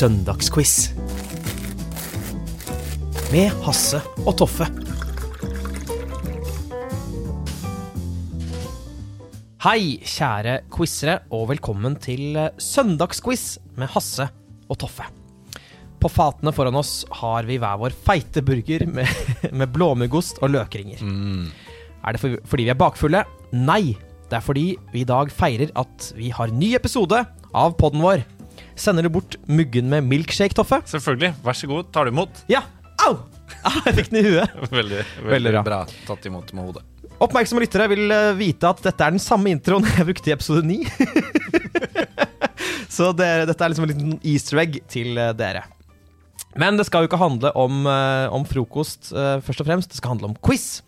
Søndagsquiz. Med Hasse og Toffe. Hei, kjære quizere, og velkommen til eh, søndagsquiz med Hasse og Toffe. På fatene foran oss har vi hver vår feite burger med, med blåmuggost og løkringer. Er det for, fordi vi er bakfulle? Nei, det er fordi vi i dag feirer at vi har ny episode av podden vår. Sender du bort muggen med milkshake, Toffe? Selvfølgelig. Vær så god, tar du imot? Ja. Au! Ah, jeg fikk den i huet. Veldig, Veldig bra. bra. Tatt imot med hodet. Oppmerksomme lyttere vil eh, vite at dette er den samme introen jeg brukte i episode 9. Så det, dette er liksom en liten easter egg til eh, dere. Men det skal jo ikke handle om, eh, om frokost først og fremst, det skal handle om quiz.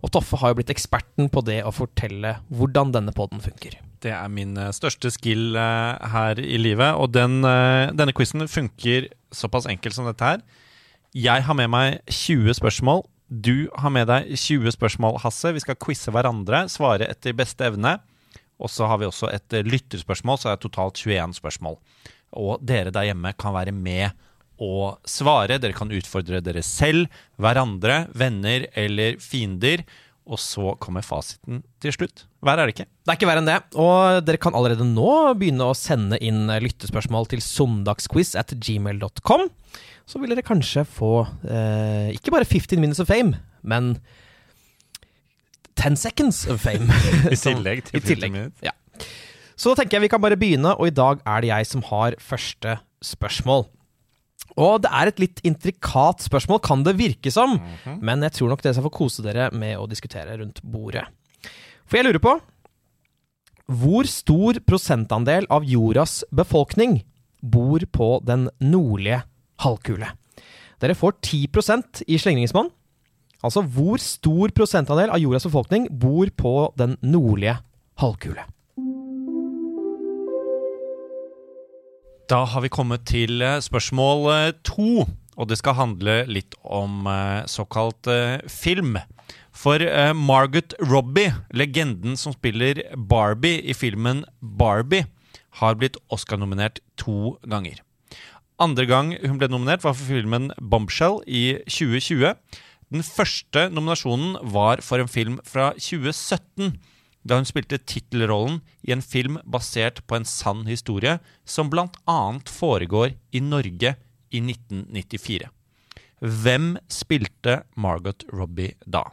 Og Toffe har jo blitt eksperten på det å fortelle hvordan denne poden funker. Det er min eh, største skill eh, her i livet, og den, eh, denne quizen funker såpass enkelt som dette her. Jeg har med meg 20 spørsmål. Du har med deg 20 spørsmål, Hasse. Vi skal quize hverandre, svare etter beste evne. Og så har vi også et lytterspørsmål, så det er totalt 21 spørsmål. Og dere der hjemme kan være med og svare. Dere kan utfordre dere selv, hverandre, venner eller fiender. Og så kommer fasiten til slutt. Verre er det ikke. Det er ikke verre enn det. Og dere kan allerede nå begynne å sende inn eh, lyttespørsmål til søndagsquiz at gmail.com. Så vil dere kanskje få eh, ikke bare 15 minutes of fame, men 10 seconds of fame. I tillegg til 15 minutter. Ja. Så da tenker jeg vi kan bare begynne, og i dag er det jeg som har første spørsmål. Og det er et litt intrikat spørsmål, kan det virke som, men jeg tror nok dere skal få kose dere med å diskutere rundt bordet. For jeg lurer på Hvor stor prosentandel av jordas befolkning bor på den nordlige halvkule? Dere får 10% i slingringsmonn. Altså hvor stor prosentandel av jordas befolkning bor på den nordlige halvkule? Da har vi kommet til eh, spørsmål eh, to, og det skal handle litt om eh, såkalt film. For Margot Robbie, legenden som spiller Barbie i filmen Barbie, har blitt Oscar-nominert to ganger. Andre gang hun ble nominert, var for filmen Bombshell i 2020. Den første nominasjonen var for en film fra 2017, da hun spilte tittelrollen i en film basert på en sann historie, som bl.a. foregår i Norge i 1994. Hvem spilte Margot Robbie da?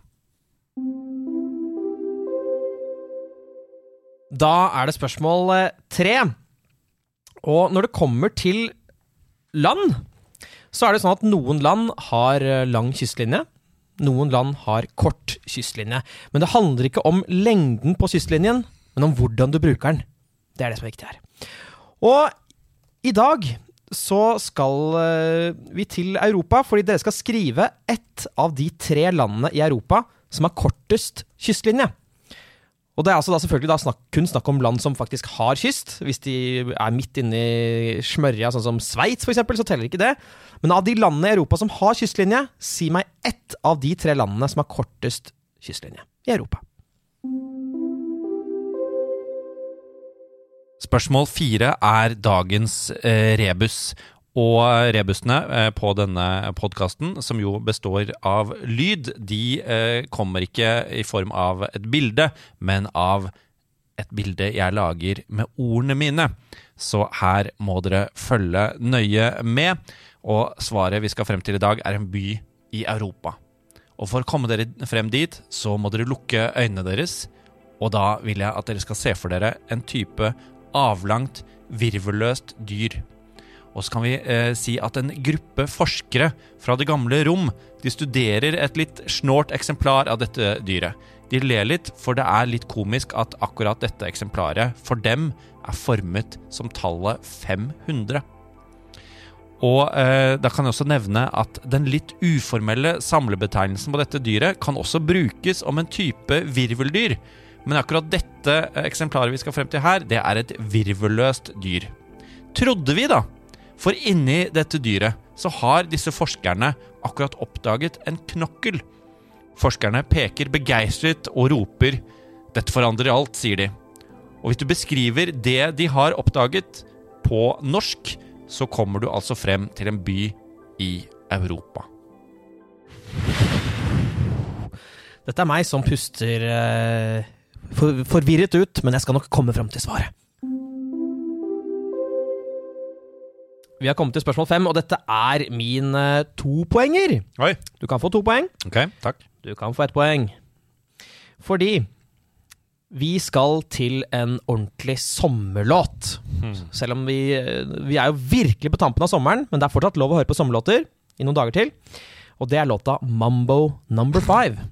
Da er det spørsmål eh, tre. Og når det kommer til land, så er det sånn at noen land har eh, lang kystlinje. Noen land har kort kystlinje. Men det handler ikke om lengden på kystlinjen, men om hvordan du bruker den. Det er det som er viktig her. Og i dag så skal eh, vi til Europa, fordi dere skal skrive ett av de tre landene i Europa som har kortest kystlinje. Og det er altså da selvfølgelig da snakk, kun snakk om land som faktisk har kyst. Hvis de er midt inni smørja, sånn som Sveits f.eks., så teller ikke det. Men av de landene i Europa som har kystlinje, si meg ett av de tre landene som har kortest kystlinje i Europa. Spørsmål fire er dagens eh, rebus. Og rebusene eh, på denne podkasten, som jo består av lyd, de eh, kommer ikke i form av et bilde, men av et bilde jeg lager med ordene mine. Så her må dere følge nøye med. Og svaret vi skal frem til i dag, er en by i Europa. Og for å komme dere frem dit, så må dere lukke øynene deres. Og da vil jeg at dere skal se for dere en type avlangt, virvelløst dyr. Og så kan vi eh, si at en gruppe forskere fra det gamle rom de studerer et litt snålt eksemplar av dette dyret. De ler litt, for det er litt komisk at akkurat dette eksemplaret for dem er formet som tallet 500. Og eh, da kan jeg også nevne at den litt uformelle samlebetegnelsen på dette dyret kan også brukes om en type virveldyr. Men akkurat dette eh, eksemplaret vi skal frem til her, det er et virvelløst dyr. Trodde vi, da. For inni dette dyret så har disse forskerne akkurat oppdaget en knokkel. Forskerne peker begeistret og roper 'Dette forandrer alt', sier de. Og hvis du beskriver det de har oppdaget, på norsk, så kommer du altså frem til en by i Europa. Dette er meg som puster eh, for, forvirret ut, men jeg skal nok komme frem til svaret. Vi har kommet til spørsmål fem, og dette er min uh, topoenger. Oi, Du kan få to poeng. ok, takk. Du kan få ett poeng. Fordi vi skal til en ordentlig sommerlåt. Selv om vi, eh, vi er jo virkelig på tampen av sommeren, men det er fortsatt lov å høre på sommerlåter i noen dager til. Og det er låta Mambo Number Five.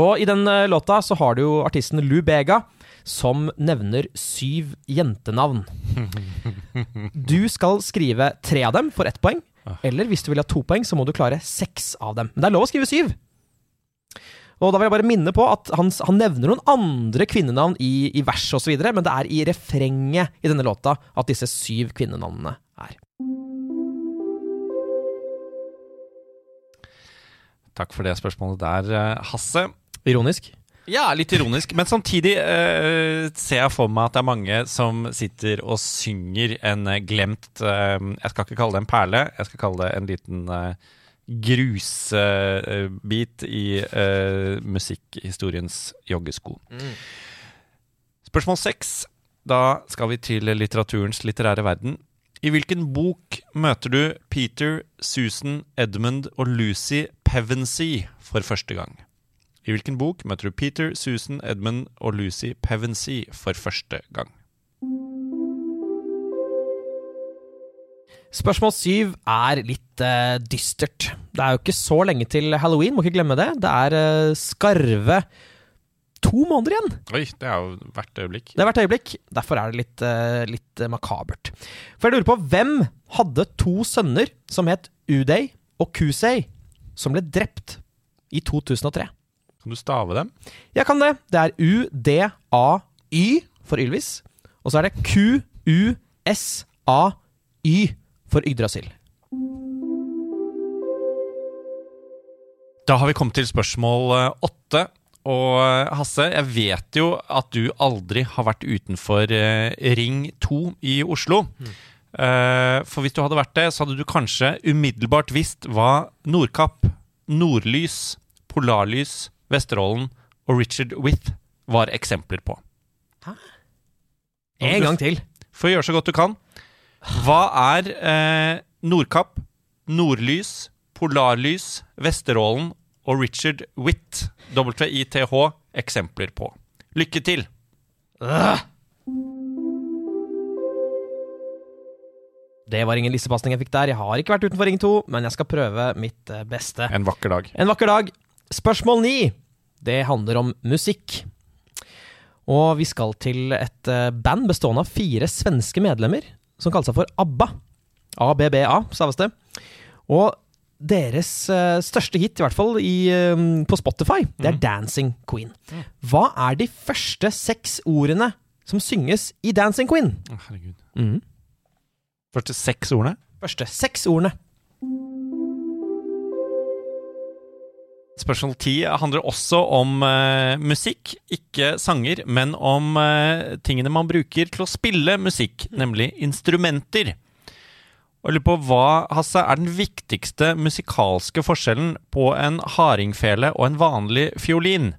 Og i den eh, låta så har du jo artisten Lou Bega, som nevner syv jentenavn. Du skal skrive tre av dem for ett poeng, eller hvis du vil ha to poeng, så må du klare seks av dem. Men det er lov å skrive syv. Og da vil jeg bare minne på at han, han nevner noen andre kvinnenavn i, i verset osv., men det er i refrenget i denne låta at disse syv kvinnenavnene er. Takk for det spørsmålet der, eh, Hasse. Ironisk. Ja, litt ironisk, men samtidig uh, ser jeg for meg at det er mange som sitter og synger en eh, glemt uh, Jeg skal ikke kalle det en perle, jeg skal kalle det en liten uh, grusbit i musikkhistoriens joggesko. Spørsmål seks. Da skal vi til litteraturens litterære verden. I hvilken bok møter du Peter, Susan, Edmund og Lucy Pevensey for første gang? I hvilken bok møter du Peter, Susan, Edmund og Lucy Pevensey for første gang? Spørsmål syv er litt uh, dystert. Det er jo ikke så lenge til halloween, må ikke glemme det. Det er uh, skarve to måneder igjen. Oi, det er jo hvert øyeblikk. Det er hvert øyeblikk. Derfor er det litt, uh, litt makabert. For jeg lurer på, hvem hadde to sønner som het Uday og Kusei, som ble drept i 2003? Kan du stave dem? Jeg kan det. Det er U-D-A-Y for Ylvis. Og så er det Q-U-S-A-Y for Yggdrasil. Da har vi kommet til spørsmål eh, åtte. Og eh, Hasse, jeg vet jo at du aldri har vært utenfor eh, Ring 2 i Oslo. Mm. for hvis du hadde vært det, så hadde du kanskje umiddelbart visst hva Nordkapp, Nordlys, Polarlys, Vesterålen og Richard With var eksempler på. En gang til. For å gjøre så godt du kan. Hva er eh, Nordkapp, Nordlys, Polarlys, Vesterålen og Richard Witt, WITH, eksempler på? Lykke til! Det var ingen lissepasning jeg fikk der. Jeg har ikke vært utenfor Ring 2, men jeg skal prøve mitt eh, beste. En vakker dag. En vakker dag. Spørsmål ni. Det handler om musikk. Og vi skal til et eh, band bestående av fire svenske medlemmer, som kaller seg for ABBA. ABBA, staves det. Og deres eh, største hit, i hvert fall i, eh, på Spotify, det er 'Dancing Queen'. Hva er de første seks ordene som synges i 'Dancing Queen'? Å, herregud. Mm. Første seks ordene. Første seks ordene. Spørsmål ti handler også om uh, musikk, ikke sanger, men om uh, tingene man bruker til å spille musikk, nemlig instrumenter. Og lurer på hva, Hasse, er den viktigste musikalske forskjellen på en hardingfele og en vanlig fiolin?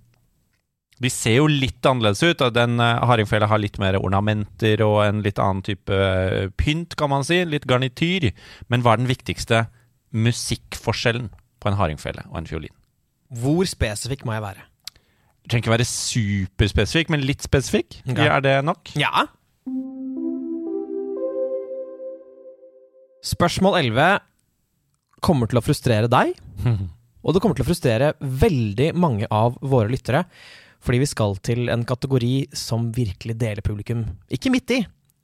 De ser jo litt annerledes ut, og den uh, hardingfela har litt mer ornamenter og en litt annen type eh, pynt, kan man si. Litt garnityr. Men hva er den viktigste musikkforskjellen på en hardingfele og en fiolin? Hvor spesifikk må jeg være? Du trenger ikke være superspesifikk, men litt spesifikk. Okay. Er det nok? Ja. Spørsmål 11 kommer til å frustrere deg, Og det kommer til å frustrere veldig mange av våre lyttere, fordi vi skal til en kategori som virkelig deler publikum. Ikke midt i.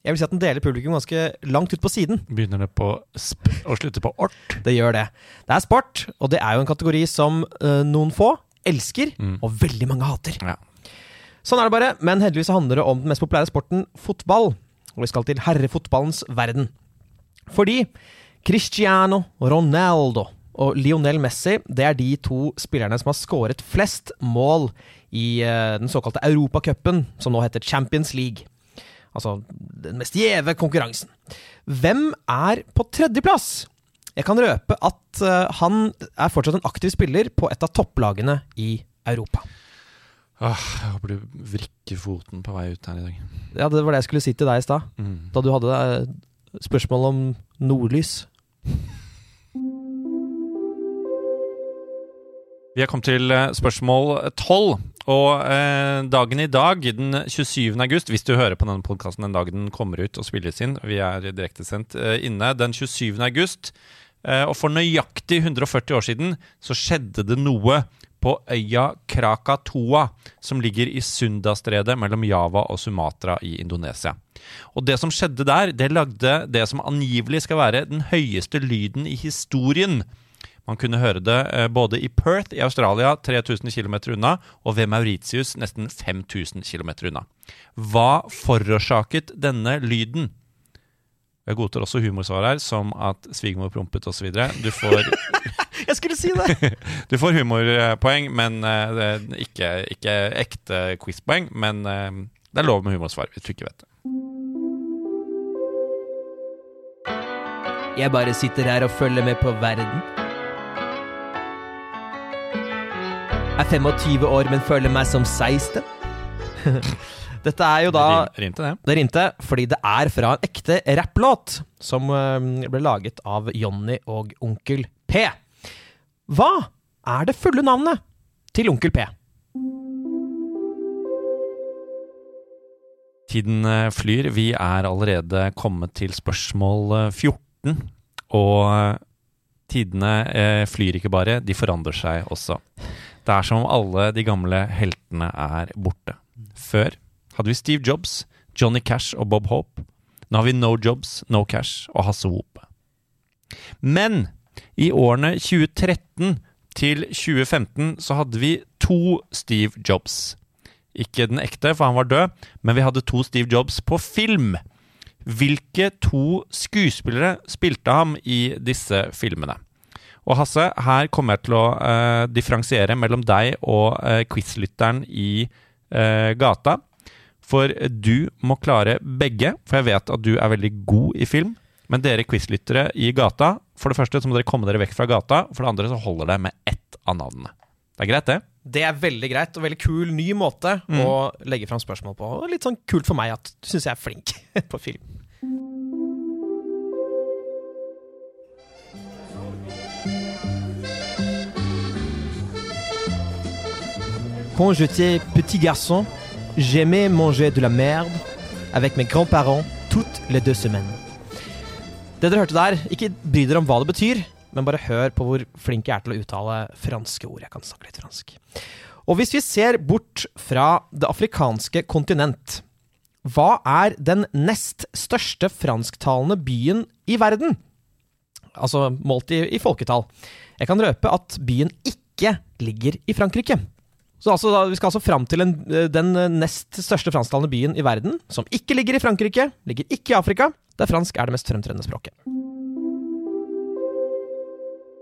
Jeg vil si at den deler publikum ganske langt ut på siden. Begynner det på sp og slutter på ort? Det gjør det. Det er sport, og det er jo en kategori som uh, noen få elsker, Mm. og veldig mange hater. Ja. Sånn er det bare, men heldigvis handler det om den mest populære sporten, fotball. Og vi skal til herrefotballens verden. Fordi Cristiano Ronaldo og Lionel Messi det er de to spillerne som har skåret flest mål i eh, den såkalte Europacupen, som nå heter Champions League. Altså den mest gjeve konkurransen. Hvem er på tredjeplass? Jeg kan røpe at eh, han er fortsatt en aktiv spiller på et av topplagene i Europa. Åh, jeg håper du vrikker foten på vei ut her i dag. Ja, Det var det jeg skulle si til deg i stad. Mm. Da du hadde eh, spørsmål om nordlys. Vi er kommet til eh, spørsmål 12. Og eh, dagen i dag, den 27. august, hvis du hører på denne podkasten den dagen den kommer ut og spilles inn, vi er direktesendt eh, inne, den 27. august, eh, og for nøyaktig 140 år siden så skjedde det noe på øya Krakatoa, som ligger i Sundastredet mellom Java og Sumatra i Indonesia. Og det som skjedde der, det lagde det som angivelig skal være den høyeste lyden i historien. Man kunne høre det eh, både i Perth i Australia, 3000 km unna, og ved Mauritius, nesten 5000 km unna. Hva forårsaket denne lyden? Jeg godtar også humorsvar her, som at svigermor prompet osv. Du, får- Jeg skulle si det! du får humorpoeng, men eh, ikke, ikke ekte quizpoeng. Men eh, det er lov med humorsvar hvis du ikke vet det. Jeg bare sitter her og følger med på verden. Er 25 år, men føler meg som 16. Dette er jo da Det Rimte det? Det rimte fordi det er fra en ekte rapplåt som eh, ble laget av Jonny og Onkel P. Hva er det fulle navnet til Onkel P? Tiden eh, flyr. Vi er allerede kommet til spørsmål eh, 14. Og eh, tidene eh, flyr ikke bare, de forandrer seg også. Det er som om alle de gamle heltene er borte. Før hadde vi Steve Jobs, Johnny Cash og Bob Hope. Nå har vi No Jobs, No Cash og Hasse Hope. Men i årene 2013 til 2015 så hadde vi to Steve Jobs. Ikke den ekte, for han var død, men vi hadde to Steve Jobs på film. Hvilke to skuespillere spilte ham i disse filmene? Og Hasse, her kommer jeg til å uh, differensiere mellom deg og uh, quizlytteren i uh, gata. For du må klare begge, for jeg vet at du er veldig god i film. Men dere quizlyttere i gata, for det første så må dere komme dere vekk fra gata. For det andre så holder det med ett av navnene. Det er greit, det? Det er veldig greit og veldig kul ny måte å legge fram spørsmål på. Og litt sånn kult for meg at du syns jeg er flink på film. Quand j'étais petit garçon, j'aimais manger de la merde avec mes grands-parents toutes les deux semaines. Det dere hørte der, ikke bry dere om hva det betyr, men bare hør på hvor flink jeg er til å uttale franske ord. Jeg kan snakke litt fransk. Og hvis vi ser bort fra det afrikanske kontinent, hva er den nest største fransktalende byen i verden? Altså målt i, i folketall. Jeg kan røpe at byen ikke ligger i Frankrike. Så altså, da, Vi skal altså fram til en, den nest største fransktalende byen i verden, som ikke ligger i Frankrike, ligger ikke i Afrika, der fransk er det mest fremtredende språket.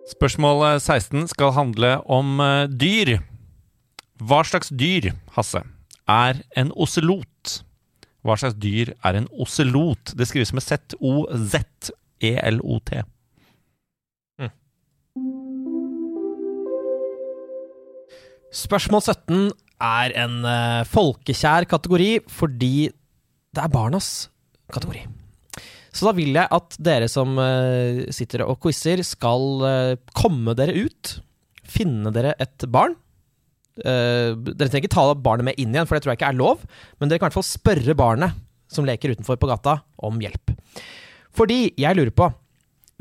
Spørsmål 16 skal handle om eh, dyr. Hva slags dyr, Hasse, er en oselot? Hva slags dyr er en oselot? Det skrives med Z-O-Z-E-L-O-T. Spørsmål 17 er en uh, folkekjær kategori fordi det er barnas kategori. Så da vil jeg at dere som uh, sitter og quizer, skal uh, komme dere ut. Finne dere et barn. Dere trenger ikke ta barnet med inn igjen, for det tror jeg ikke er lov. Men dere kan i hvert fall spørre barnet som leker utenfor på gata, om hjelp. Fordi jeg lurer på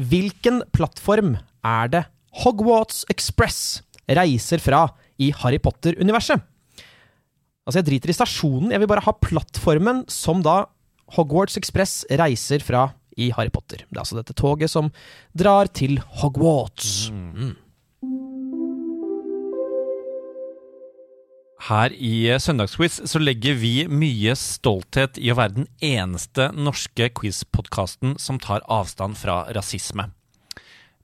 Hvilken plattform er det Hogwarts Express reiser fra i Harry Potter-universet? Altså, jeg driter i stasjonen, jeg vil bare ha plattformen som da Hogwarts Express reiser fra i Harry Potter. Det er altså dette toget som drar til Hogwarts. Mm. Her i eh, Søndagsquiz så legger vi mye stolthet i å være den eneste norske quiz-podkasten som tar avstand fra rasisme.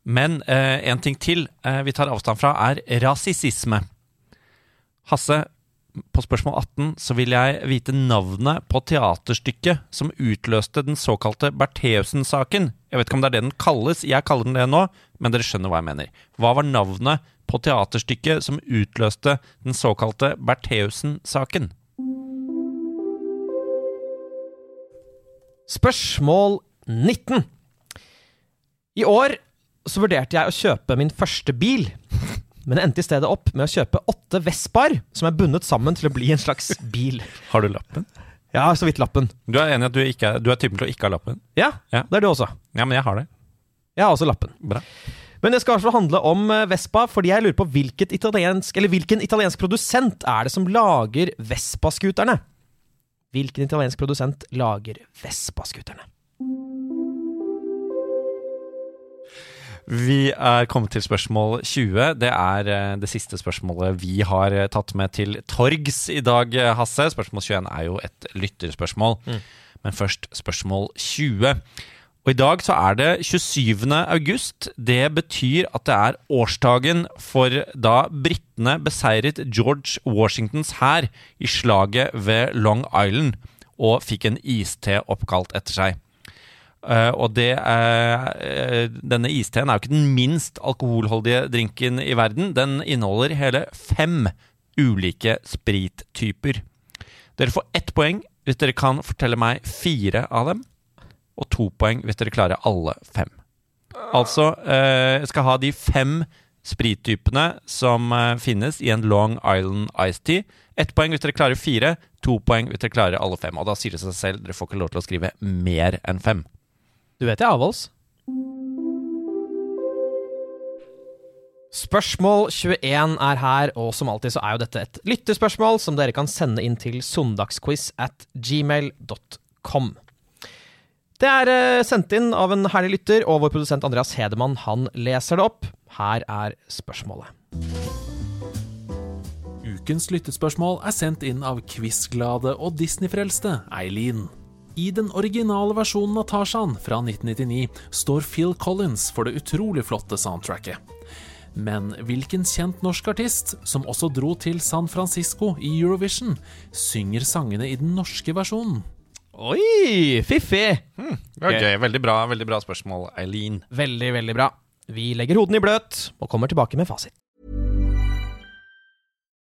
Men eh, en ting til eh, vi tar avstand fra, er rasisisme. Hasse, på spørsmål 18 så vil jeg vite navnet på teaterstykket som utløste den såkalte Bertheussen-saken. Jeg vet ikke om det er det den kalles, jeg kaller den det nå, men dere skjønner hva jeg mener. Hva var navnet på teaterstykket som utløste den såkalte Bertheussen-saken? Spørsmål 19. I år så vurderte jeg å kjøpe min første bil, men endte i stedet opp med å kjøpe åtte Vespaer som er bundet sammen til å bli en slags bil. Har du lappen? Ja, så vidt lappen. Du er enig at du, ikke du er typen til å ikke ha lappen? Ja, Ja. det er du også. Ja, men jeg har det. Jeg har også lappen. Bra. Men det skal fall handle om eh, Vespa, fordi jeg lurer på hvilket italiensk, eller hvilken italiensk produsent er det som lager Vespa-skuterne? Hvilken italiensk produsent lager Vespa-skuterne? Vi er kommet til spørsmål 20. Det er eh, det siste spørsmålet vi har eh, tatt med til torgs i dag, eh, Hasse. Spørsmål 21 er jo et lytterspørsmål. Men først spørsmål 20. Og i dag så er det 27. august. Det betyr at det er årsdagen for da britene beseiret George Washingtons hær i slaget ved Long Island og fikk en iste oppkalt etter seg. Eh, og det eh, denne isteen er jo ikke den minst alkoholholdige drinken i verden. Den inneholder hele fem ulike sprittyper. Dere får ett poeng hvis dere kan fortelle meg fire av dem, og to poeng hvis dere klarer alle fem. Altså, uh, jeg skal ha de fem sprittypene som finnes i en Long Island Iced Tea. Ett poeng hvis dere klarer fire, to poeng hvis dere klarer alle fem. Og da sier det seg selv, dere får ikke lov til å skrive mer enn fem. Du vet jeg er avholds. Spørsmål 21 er her, og som alltid så er jo dette et lyttespørsmål som dere kan sende inn til søndagsquiz at gmail.com. Det er eh, sendt inn av en herlig lytter, og vår produsent Andreas Hedemann han leser det opp. Her er spørsmålet. Ukens lyttespørsmål er sendt inn av quizglade og Disney-frelste Eileen. I den originale versjonen av Tarzan fra 1999 står Phil Collins for det utrolig flotte soundtracket. Men hvilken kjent norsk artist, som også dro til San Francisco i Eurovision, synger sangene i den norske versjonen? Oi, fiffig! Hmm, okay. gøy. Veldig bra, veldig bra spørsmål, Eileen. Veldig, veldig bra. Vi legger hodene i bløt og kommer tilbake med fasit.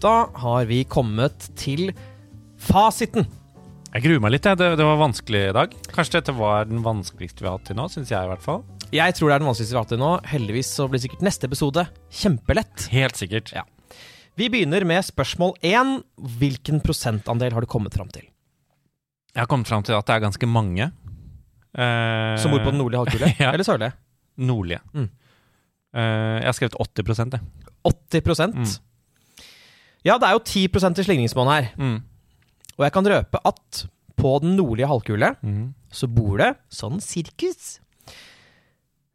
Da har vi kommet til fasiten. Jeg gruer meg litt. Det, det var vanskelig i dag. Kanskje dette var den vanskeligste vi har hatt til nå, syns jeg i hvert fall. Jeg tror det er den vanskeligste vi har hatt til nå. Heldigvis så blir sikkert neste episode kjempelett. Helt sikkert. Ja. Vi begynner med spørsmål én. Hvilken prosentandel har du kommet fram til? Jeg har kommet fram til at det er ganske mange. Eh, Som bor på den nordlige halvkule? Ja. Eller sørlige? Nordlige. Mm. Eh, jeg har skrevet 80 jeg. 80 Mm. Ja, det er jo 10 i slingringsmonn her. Mm. Og jeg kan røpe at på den nordlige halvkule Mm. så bor det sånn sirkus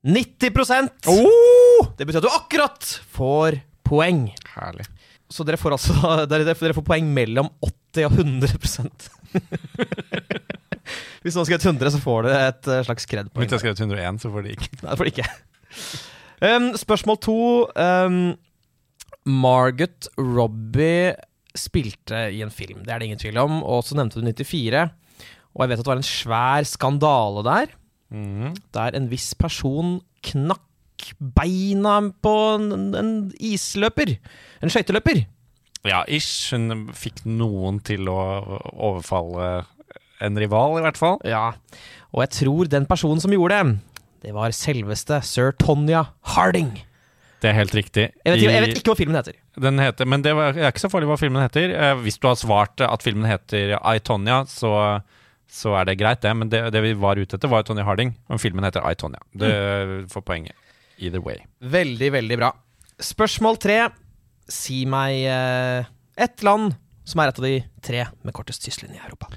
90% Oh! Det betyr at du akkurat får poeng. Herlig. Så dere får altså dere, dere får poeng mellom 80 og 100% Hvis noen har skrevet 100, så får du et eh, slags kred-poeng. Hvis jeg har skrevet 101, så får de ikke. Nei, det får de ikke. Um, spørsmål to. Um, Margot Robbie spilte i en film, det er det ingen tvil om. Og så nevnte du 94. Og jeg vet at det var en svær skandale der, Mm. der en viss person knakk beina på en, en isløper. En skøyteløper. Ja, ish. Hun fikk noen til å overfalle en rival, i hvert fall. Ja, og jeg tror den personen som gjorde det, det var selveste sir Tonya Harding. Det er helt riktig. Jeg vet, jeg vet ikke hva filmen heter. Den heter, men det var, er ikke så farlig hva filmen heter. Eh, hvis du har svart at filmen heter I, Tonya, så, så er det greit, det. Men det, det vi var ute etter, var Tonja Harding, og filmen heter I, Tonya. Det får poenget. Either way. Veldig, veldig bra. Spørsmål tre. Si meg eh, ett land som er et av de tre med kortest kystlinje i Europa.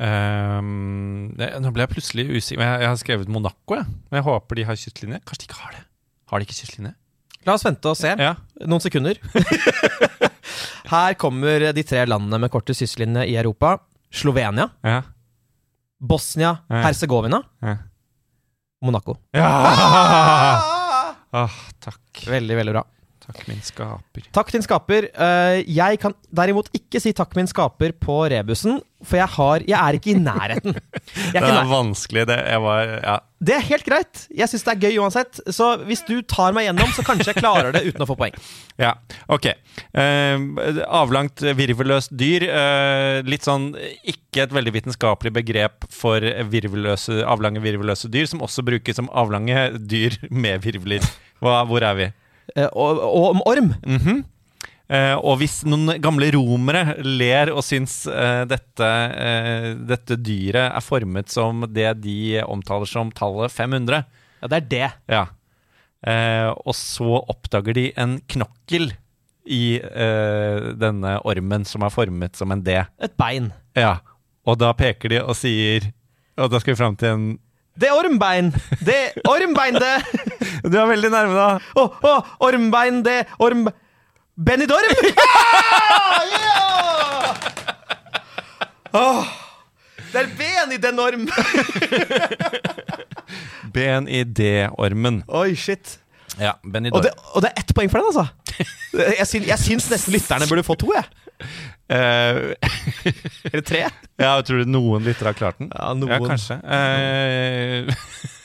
Ehm, det, nå ble jeg plutselig usikker. Jeg, jeg har skrevet Monaco, jeg. Men jeg håper de har kystlinje. Kanskje de ikke har det? Har de ikke kystlinje? La oss vente og se. Ja. Noen sekunder. Her kommer de tre landene med kortest kystlinje i Europa. Slovenia, Ja. Bosnia, Ja. Ja. Monaco. ja. Ah, takk. Veldig, veldig bra. Takk, min skaper. Takk, din skaper. Eh, jeg kan derimot ikke si takk, min skaper, på rebusen, for jeg, har, jeg er ikke i nærheten. Er Det er nær. vanskelig. Det, var Ja. Det er helt greit. Jeg syns det er gøy uansett. Så hvis du tar meg gjennom, så kanskje jeg klarer det uten å få poeng. Ja, ok. Uh, avlangt virvelløst dyr. Uh, litt sånn ikke et veldig vitenskapelig begrep for virveløse, avlange virvelløse dyr, som også brukes som avlange dyr med virvler. Hva, hvor er vi? Eh, og, og om orm. Mm -hmm. Uh, og hvis noen gamle romere ler og syns uh, dette, uh, dette dyret er formet som det de omtaler som tallet 500, Ja, det er det. ja. Og så oppdager de en knokkel i denne ormen som er formet som en D. Et bein. Ja. Og da peker de og sier Og da skal vi fram til en Det er ormbein! Det er ormbein, det! Du er veldig nærme, da! Å, å, ormbein, det er orm... Benidorm! Ja! ja! Åh, det er ben i den orm! Ben i D-ormen. Oi, shit. Ja, Og det, og det er ett poeng for den, altså. Jeg syns, jeg syns nesten lytterne burde få to, jeg. Eh, det tre. ja, tror du noen lyttere har klart den? Ja, noen. Ja, kanskje. Uh,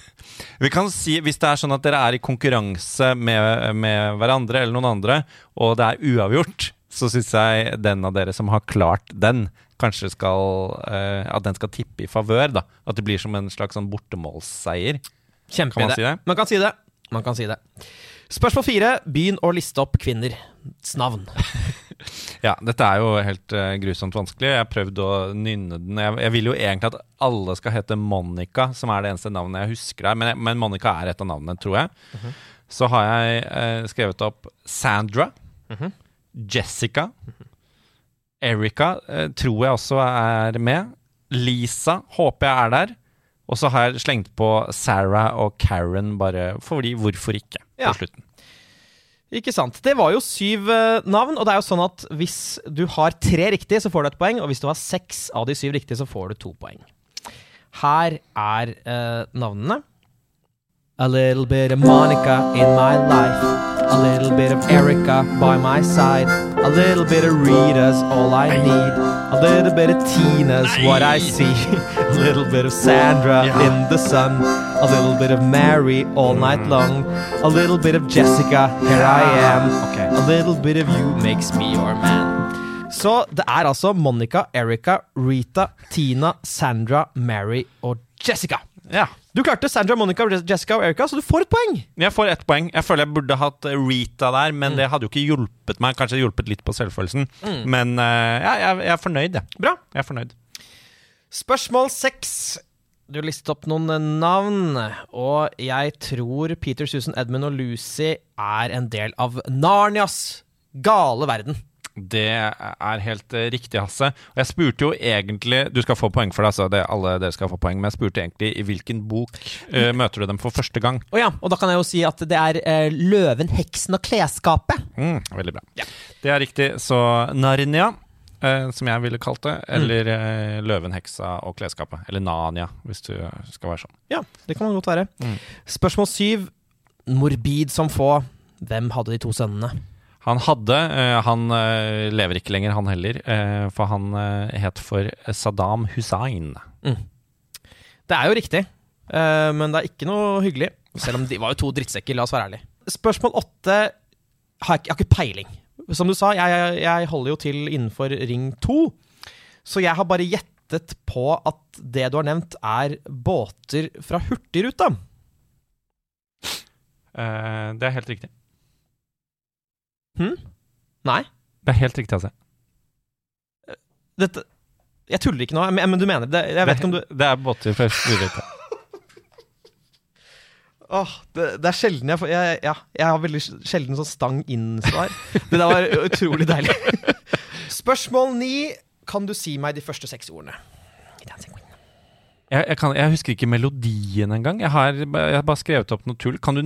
vi kan si, Hvis det er sånn at dere er i konkurranse med, med hverandre eller noen andre, og det er uavgjort, så syns jeg den av dere som har klart den, kanskje skal eh, At den skal tippe i favør. da At det blir som en slags sånn bortemålsseier. Kjempeidé. Kan man si det? Man kan si det. Man kan si det. Spørsmål fire. Begynn å liste opp kvinners navn. Ja, dette er jo helt uh, grusomt vanskelig. Jeg har prøvd å nynne den. Jeg, jeg vil jo egentlig at alle skal hete Monica, som er det eneste navnet jeg husker der. Men, men Monica er et av navnene, tror jeg. Så har jeg uh, skrevet opp Sandra. Jessica. Erica uh, tror jeg også er med. Lisa håper jeg er der. Og så har jeg slengt på Sarah og Karen, bare fordi hvorfor ikke? Ja. På slutten. Ikke sant. Det var jo syv eh, navn, og det er jo sånn at hvis du har tre riktige, så får du et poeng, og hvis du har seks av de syv riktige, så får du to poeng. Her er uh, navnene. A little bit of Monica in my life. A little bit of Erica by my side. A little bit of Rita's all I need. A little bit of Tina's what I see. A little bit of Sandra in the sun. A little bit of Mary all night long. A little bit of Jessica, here I am. A little bit of you makes me your man. Så det er altså Monica, Erica, Rita, Tina, Sandra, Mary og Jessica. Ja. Du klarte Sandra, Monica, Jessica og Erica, så du får et poeng. Jeg får ett poeng. Jeg føler jeg burde hatt Rita der, men det hadde jo ikke hjulpet meg. Kanskje hjulpet litt på selvfølelsen. Men uh, ja, jeg, jeg er fornøyd, jeg. Bra. Jeg er fornøyd. Spørsmål seks. Du listet opp noen navn, og jeg tror Peter, Susan, Edmund og Lucy er en del av Narnias gale verden. Det er helt eh, riktig, Hasse. Og jeg spurte jo egentlig Du skal få poeng for det, altså. Det, alle dere skal få poeng. Men jeg spurte egentlig i hvilken bok uh, møter du dem for første gang. Å ja, og da kan jeg jo si at det er uh, Løven, heksen og klesskapet. Mm, veldig bra. Det er riktig. Så Narnia, uh, som jeg ville kalt det, eller mm. Løven, heksa og klesskapet. Eller Nania, hvis du skal være sånn. Ja, det kan man godt være. Mm. Spørsmål syv. Morbid som få. Hvem hadde de to sønnene? Han hadde eh, Han eh, lever ikke lenger, han heller. eh, for han het for Saddam Hussein. Det er jo riktig, eh, men det er ikke noe hyggelig. Selv om de var jo to drittsekker, la oss være ærlige. Spørsmål åtte har jeg, jeg har ikke peiling. Som du sa, jeg, jeg holder jo til innenfor ring to. Så jeg har bare gjettet på at det du har nevnt, er båter fra Hurtigruta. Eh, det er helt riktig. Nei, Det er helt riktig, altså. dette Jeg tuller ikke nå, men, men du mener det? Jeg vet ikke om du Det er båttur fra Hurtigruta. Åh, det, det er sjelden jeg får jeg, ja, jeg har veldig sjelden sånn stang inn-svar. Det der var utrolig deilig. Spørsmål ni. Kan du si meg de første seks ordene? I. Jeg, jeg, kan, jeg husker ikke melodien engang. Jeg har, jeg har bare skrevet opp noe tull. Kan du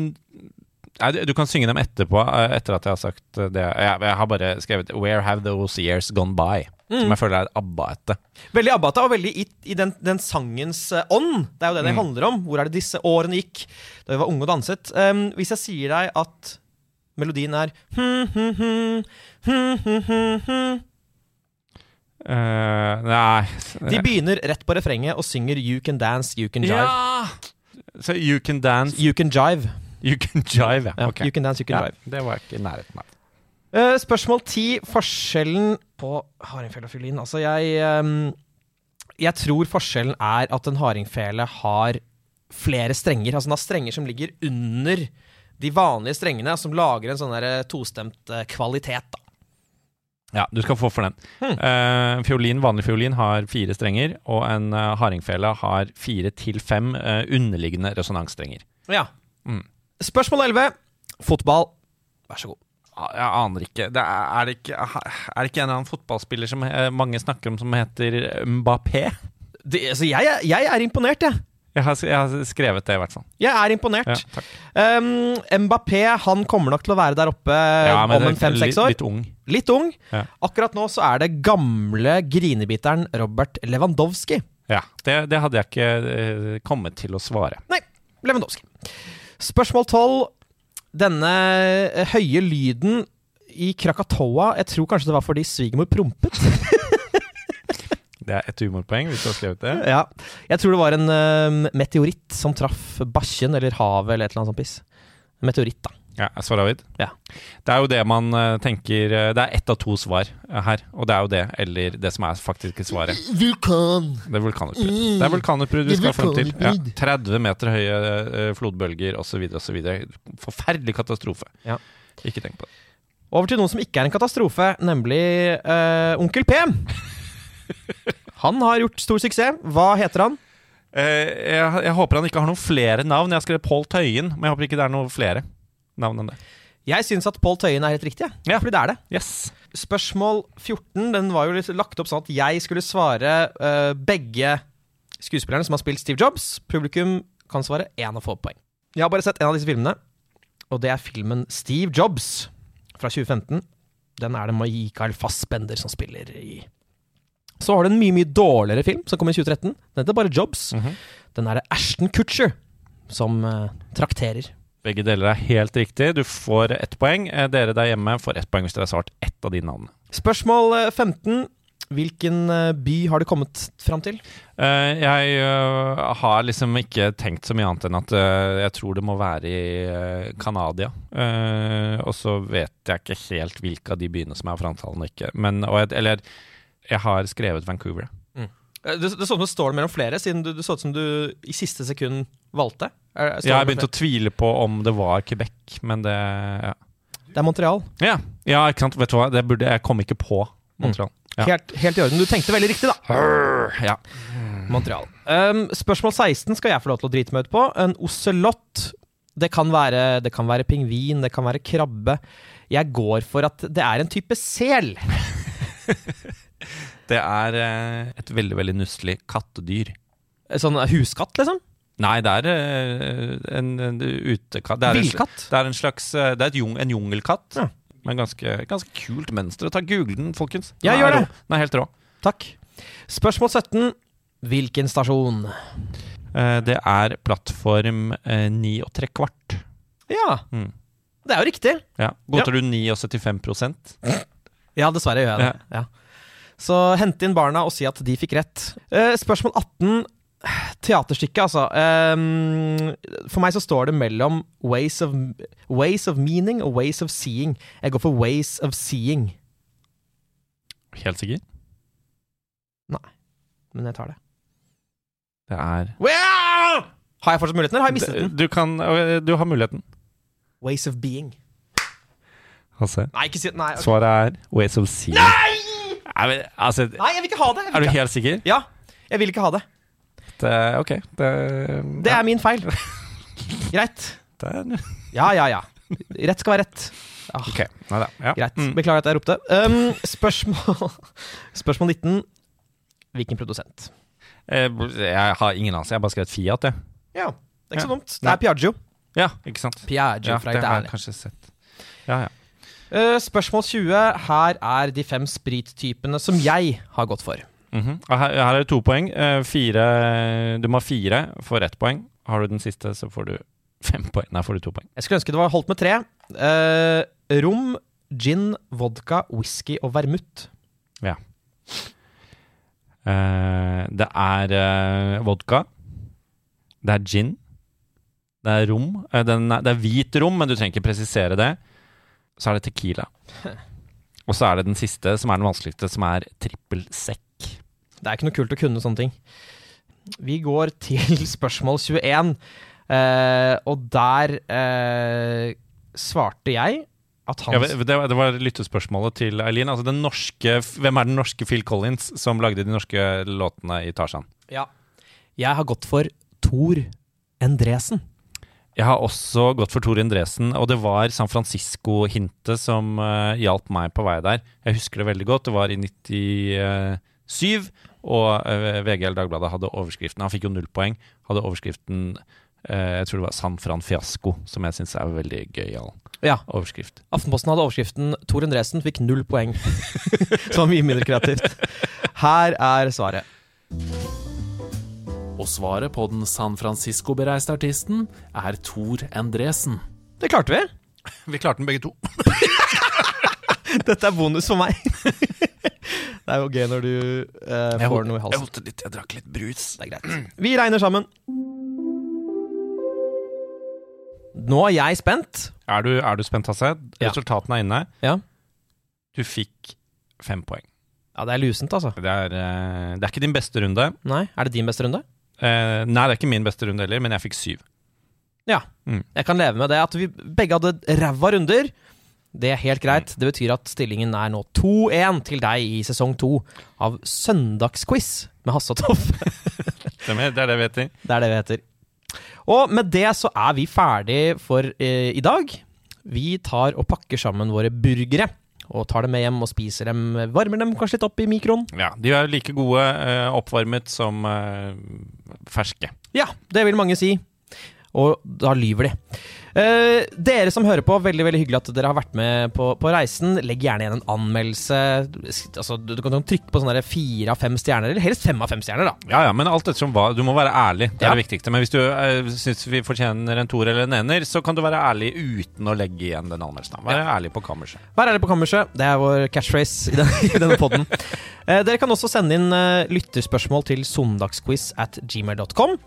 Nei, du- du kan synge dem etterpå, eh, etter at jeg har sagt eh, det. Jeg, jeg har bare skrevet 'Where have those years gone by'? Som jeg føler er ABBA-ete. Veldig ABBA-ete, og veldig i, i den, den sangens eh, ånd. Det er jo det det handler om. Hvor er det disse årene gikk da vi var unge og danset? Um, hvis jeg sier deg at melodien er hm, hm, hm, hm, hm, hm, hm. Eh, nei De begynner rett på refrenget og synger 'You can dance, you can jive'. Ja! Så You Can Dance You can jive. You Can Jive, ja. Okay. You can dance, you can Ja, jive. det var ikke i nærheten av. Uh, spørsmål ti. Forskjellen på hardingfele og fiolin. Altså, jeg um, Jeg tror forskjellen er at en hardingfele har flere strenger. Altså den har strenger som ligger under de vanlige strengene, som lager en sånn der tostemt eh, kvalitet. da. Ja, du skal få for den. Hmm. Uh, fiolin, Vanlig fiolin har fire strenger, og en uh, hardingfele har fire til fem uh, underliggende resonansstrenger. Ja. Mm. Spørsmål 11. Fotball. Vær så god. Jeg aner ikke. Det er, er, det ikke er det ikke en eller annen fotballspiller som eh, mange snakker om som heter Mbappé? Det, altså, jeg, jeg er imponert, jeg. Jeg har, jeg har skrevet det, i hvert fall. Jeg er imponert. Ja. Um, Mbappé han kommer nok til å være der oppe Ja, om en fem-seks år. Litt ung. Litt ung. Ja. Akkurat nå så er det gamle grinebiteren Robert Lewandowski. Ja, det, det hadde jeg ikke eh, kommet til å svare. Nei, Lewandowski. Spørsmål 12. Denne eh, høye lyden i Krakatoa Jeg tror kanskje det var fordi svigermor prompet. Det er ett humorpoeng hvis du har skrevet det. ja. Jeg tror det var en uh, meteoritt som traff bakken eller havet eller et eller annet sånt piss. Meteoritt, da. Ja, Svaravid? Ja. Det er jo det man eh, tenker eh, Det er ett av to svar eh, her, og det er jo det, eller det som er faktisk svaret. Vulkan. Det er vulkanutbrudd. Det er vulkanutbrudd vi skal frem til. Ja, 30 meter høye flodbølger osv. osv. Forferdelig katastrofe. Ja. Ikke tenk på det. Over til noe som ikke er en katastrofe, nemlig uh, Onkel P. Han har gjort stor suksess. Hva heter han? Uh, jeg, jeg håper han ikke har noen flere navn. Jeg har skrevet Pål Tøyen, men jeg håper ikke det er noen flere navn enn det. Jeg syns at Pål Tøyen er helt riktig, ja. Ja. fordi det er det. Yes. Spørsmål 14 den var jo litt lagt opp sånn at jeg skulle svare uh, begge skuespillerne som har spilt Steve Jobs. Publikum kan svare én og få poeng. Jeg har bare sett en av disse filmene, og det er filmen Steve Jobs fra 2015. Den er det Michael Fassbender som spiller i. Så har du en mye mye dårligere film som kom i 2013. Den heter bare Jobs. Mhm. Den er det Ashton Kutcher som uh, trakterer. Begge deler er helt riktig. Du får ett poeng. Eh, Dere der hjemme får ett poeng hvis dere har svart ett av de navnene. Spørsmål eh, 15. Hvilken eh, by har du kommet fram til? Eh, jeg eh, har liksom ikke tenkt så mye annet enn at eh, jeg tror det må være i Canada. Eh, og så vet jeg ikke helt hvilke av de byene som er framtalen og ikke. Men, eller jeg har skrevet Vancouver. Mm. Det, det så ut som det står mellom flere, siden du, det så ut som du i siste sekund valgte. Er, står Jeg har begynt å tvile på om det var Quebec, men det Ja. Det er Montreal. ja, ja ikke sant. Vet du hva, det burde jeg kom ikke på Montreal. Ja. Helt, helt i orden. Du tenkte veldig riktig, da. Ja. Montreal. Um, spørsmål 16 skal jeg få lov til å drite meg ut på. En ocelott. Det kan, være, det kan være pingvin, det kan være krabbe. Jeg går for at det er en type sel. Det er eh, et veldig, veldig nusselig kattedyr. Sånn huskatt, liksom? Nei, det er eh, en, en utekatt. Det er Villkatt? Det er en slags eh, Det er et jung, en jungelkatt. Ja. Men ganske, ganske kult mønster. Ta Google den, folkens. Ja, Den gjør er det. Den er helt rå. Takk. Spørsmål 17. Hvilken stasjon? Eh, det er plattform eh, ni og tre kvart. Ja, Mm. Det er jo riktig. Ja. Godtar du 79 Ja, dessverre gjør jeg det. Ja. Så hente inn barna og si at de fikk rett. Spørsmål 18. Teaterstykket, altså. Um, for meg så står det mellom ways of, ways of meaning og ways of seeing. Jeg går for ways of seeing, Helt sikker? Nei, men jeg tar det. Det er well! Har jeg fortsatt muligheten, eller har jeg mistet den? Du, kan, øh, du har muligheten. Ways of being. Altså, Nei, ikke si Nei, okay. svaret er Ways of Seeing. Nei! Nei, men, altså, Nei, jeg vil ikke ha det! Er du helt sikker? Ja, jeg vil ikke ha det. Det, ok. Det, Det er min feil. Greit. Ja, ja, ja. Rett skal være rett. Ah, Ok. Neida. Ja. Greit. Mm. Beklager at jeg ropte. Um, spørsmål, spørsmål 19. Hvilken produsent? Eh, Jeg har ingen anelse. Jeg har bare skrevet Fiat, jeg. Ja, det er ikke så dumt. Det er Piaggio. Ja, ikke sant? Piaggio Ja, fra Italia. kanskje sett. Ja, ja. Uh, spørsmål 20. Her er de fem sprittypene som jeg har gått for. Mhm. -hmm. her, her er det to poeng. Eh, Fire Du må ha fire for ett poeng. Har du den siste, så får du fem poeng. Nei, får du to poeng. Jeg skulle ønske det var holdt med tre. Uh, rom, gin, vodka, whisky og vermouth. Uh, det er uh, vodka. Det er gin. Det er rom. Den er, det er hvit rom, men du trenger ikke presisere det. Så er det tequila. Og så er det den siste, som er den vanskeligste, som er trippel sekk. Det er ikke noe kult å kunne sånne ting. Vi går til spørsmål 21, eh, og der eh, svarte jeg at Ja, hans det, det var lyttespørsmålet til Eileen. Altså den norske, hvem er den norske Phil Collins som lagde de norske låtene i Tarzan? Ja. Jeg har gått for Thor Endresen. Jeg har også gått for Tor Endresen, og det var San Francisco-hintet som uh, hjalp meg på vei der. Jeg husker det veldig godt. Det var i 97, og uh, VG eller Dagbladet hadde overskriften Han fikk jo null poeng. Hadde overskriften eh, Jeg tror det var San Fran Fiasko, som jeg syns er veldig gøyal Ja. overskrift. Aftenposten hadde overskriften 'Tor Endresen fikk null poeng'. Som var mye mindre kreativt. Her er svaret. Og svaret på den San Francisco-bereiste artisten er Thor Endresen. Det klarte vi. Vi klarte den begge to. Dette er bonus for meg. Det er jo gøy når du eh, får noe i halsen. Jeg holdt litt, jeg drakk litt brus. Det er greit. Vi regner sammen. Nå er jeg spent. Er du, er du spent, Hasse? Ja. Resultatene er inne. Ja. Du fikk fem poeng. Ja, det er lusent, altså. Det er, eh, det er ikke din beste runde. Nei, Er det din beste runde? Eh, nei, det er ikke min beste runde heller, men jeg fikk syv. Ja. Mm. Jeg kan leve med det. At vi begge hadde ræva runder, det er helt greit. Det betyr at stillingen er nå 2-1 til deg i sesong to av Søndagsquiz med Hasse og Toff. Det er det vi heter. Det er det vi heter. Og med det så er vi ferdig for eh, i dag. Vi tar og pakker sammen våre burgere. Og tar dem med hjem og spiser dem. Varmer dem kanskje litt opp i mikroen. Ja, De er like gode eh, oppvarmet som eh, ferske. Ja, det vil mange si. Og da lyver de. Eh, dere som hører på, veldig veldig hyggelig at dere har vært med på, på reisen. Legg gjerne igjen en anmeldelse. Altså, du, du kan trykke på sånne fire av fem stjerner, eller helst fem av fem stjerner, da. Ja, ja, men alt ettersom hva Du må være ærlig. Det er Ja. det viktigste. Men hvis du uh, syns vi fortjener en toer eller en ener, så kan du være ærlig uten å legge igjen den anmeldelsen. Vær ja. ærlig på kammerset. Vær ærlig på kammerset. Det er vår catchphrase i, den, i denne podden. uh, dere kan også sende inn eh, lytterspørsmål til sondagsquiz at gmail.com.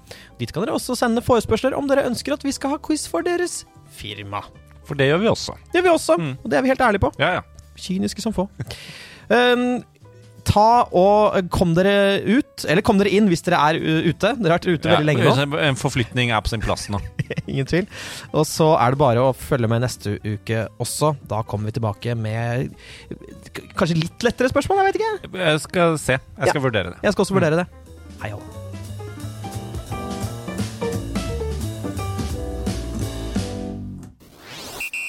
Dit kan dere også sende forespørsler om dere ønsker at vi skal ha quiz for deres firma. For det gjør vi også. Det gjør vi også, Mm. og det er vi helt ærlige på. Ja, ja. Kyniske som få. Um, ta og Kom dere ut, eller kom dere inn hvis dere er uh, ute. Dere har vært ute veldig lenge nå. En forflytning er på sin plass nå. Ingen tvil. Og så er det bare å følge med neste uke også. Da kommer vi tilbake med kanskje litt lettere spørsmål. Jeg vet ikke. Jeg skal se. Jeg skal vurdere det. Jeg skal også vurdere det. Hei hå.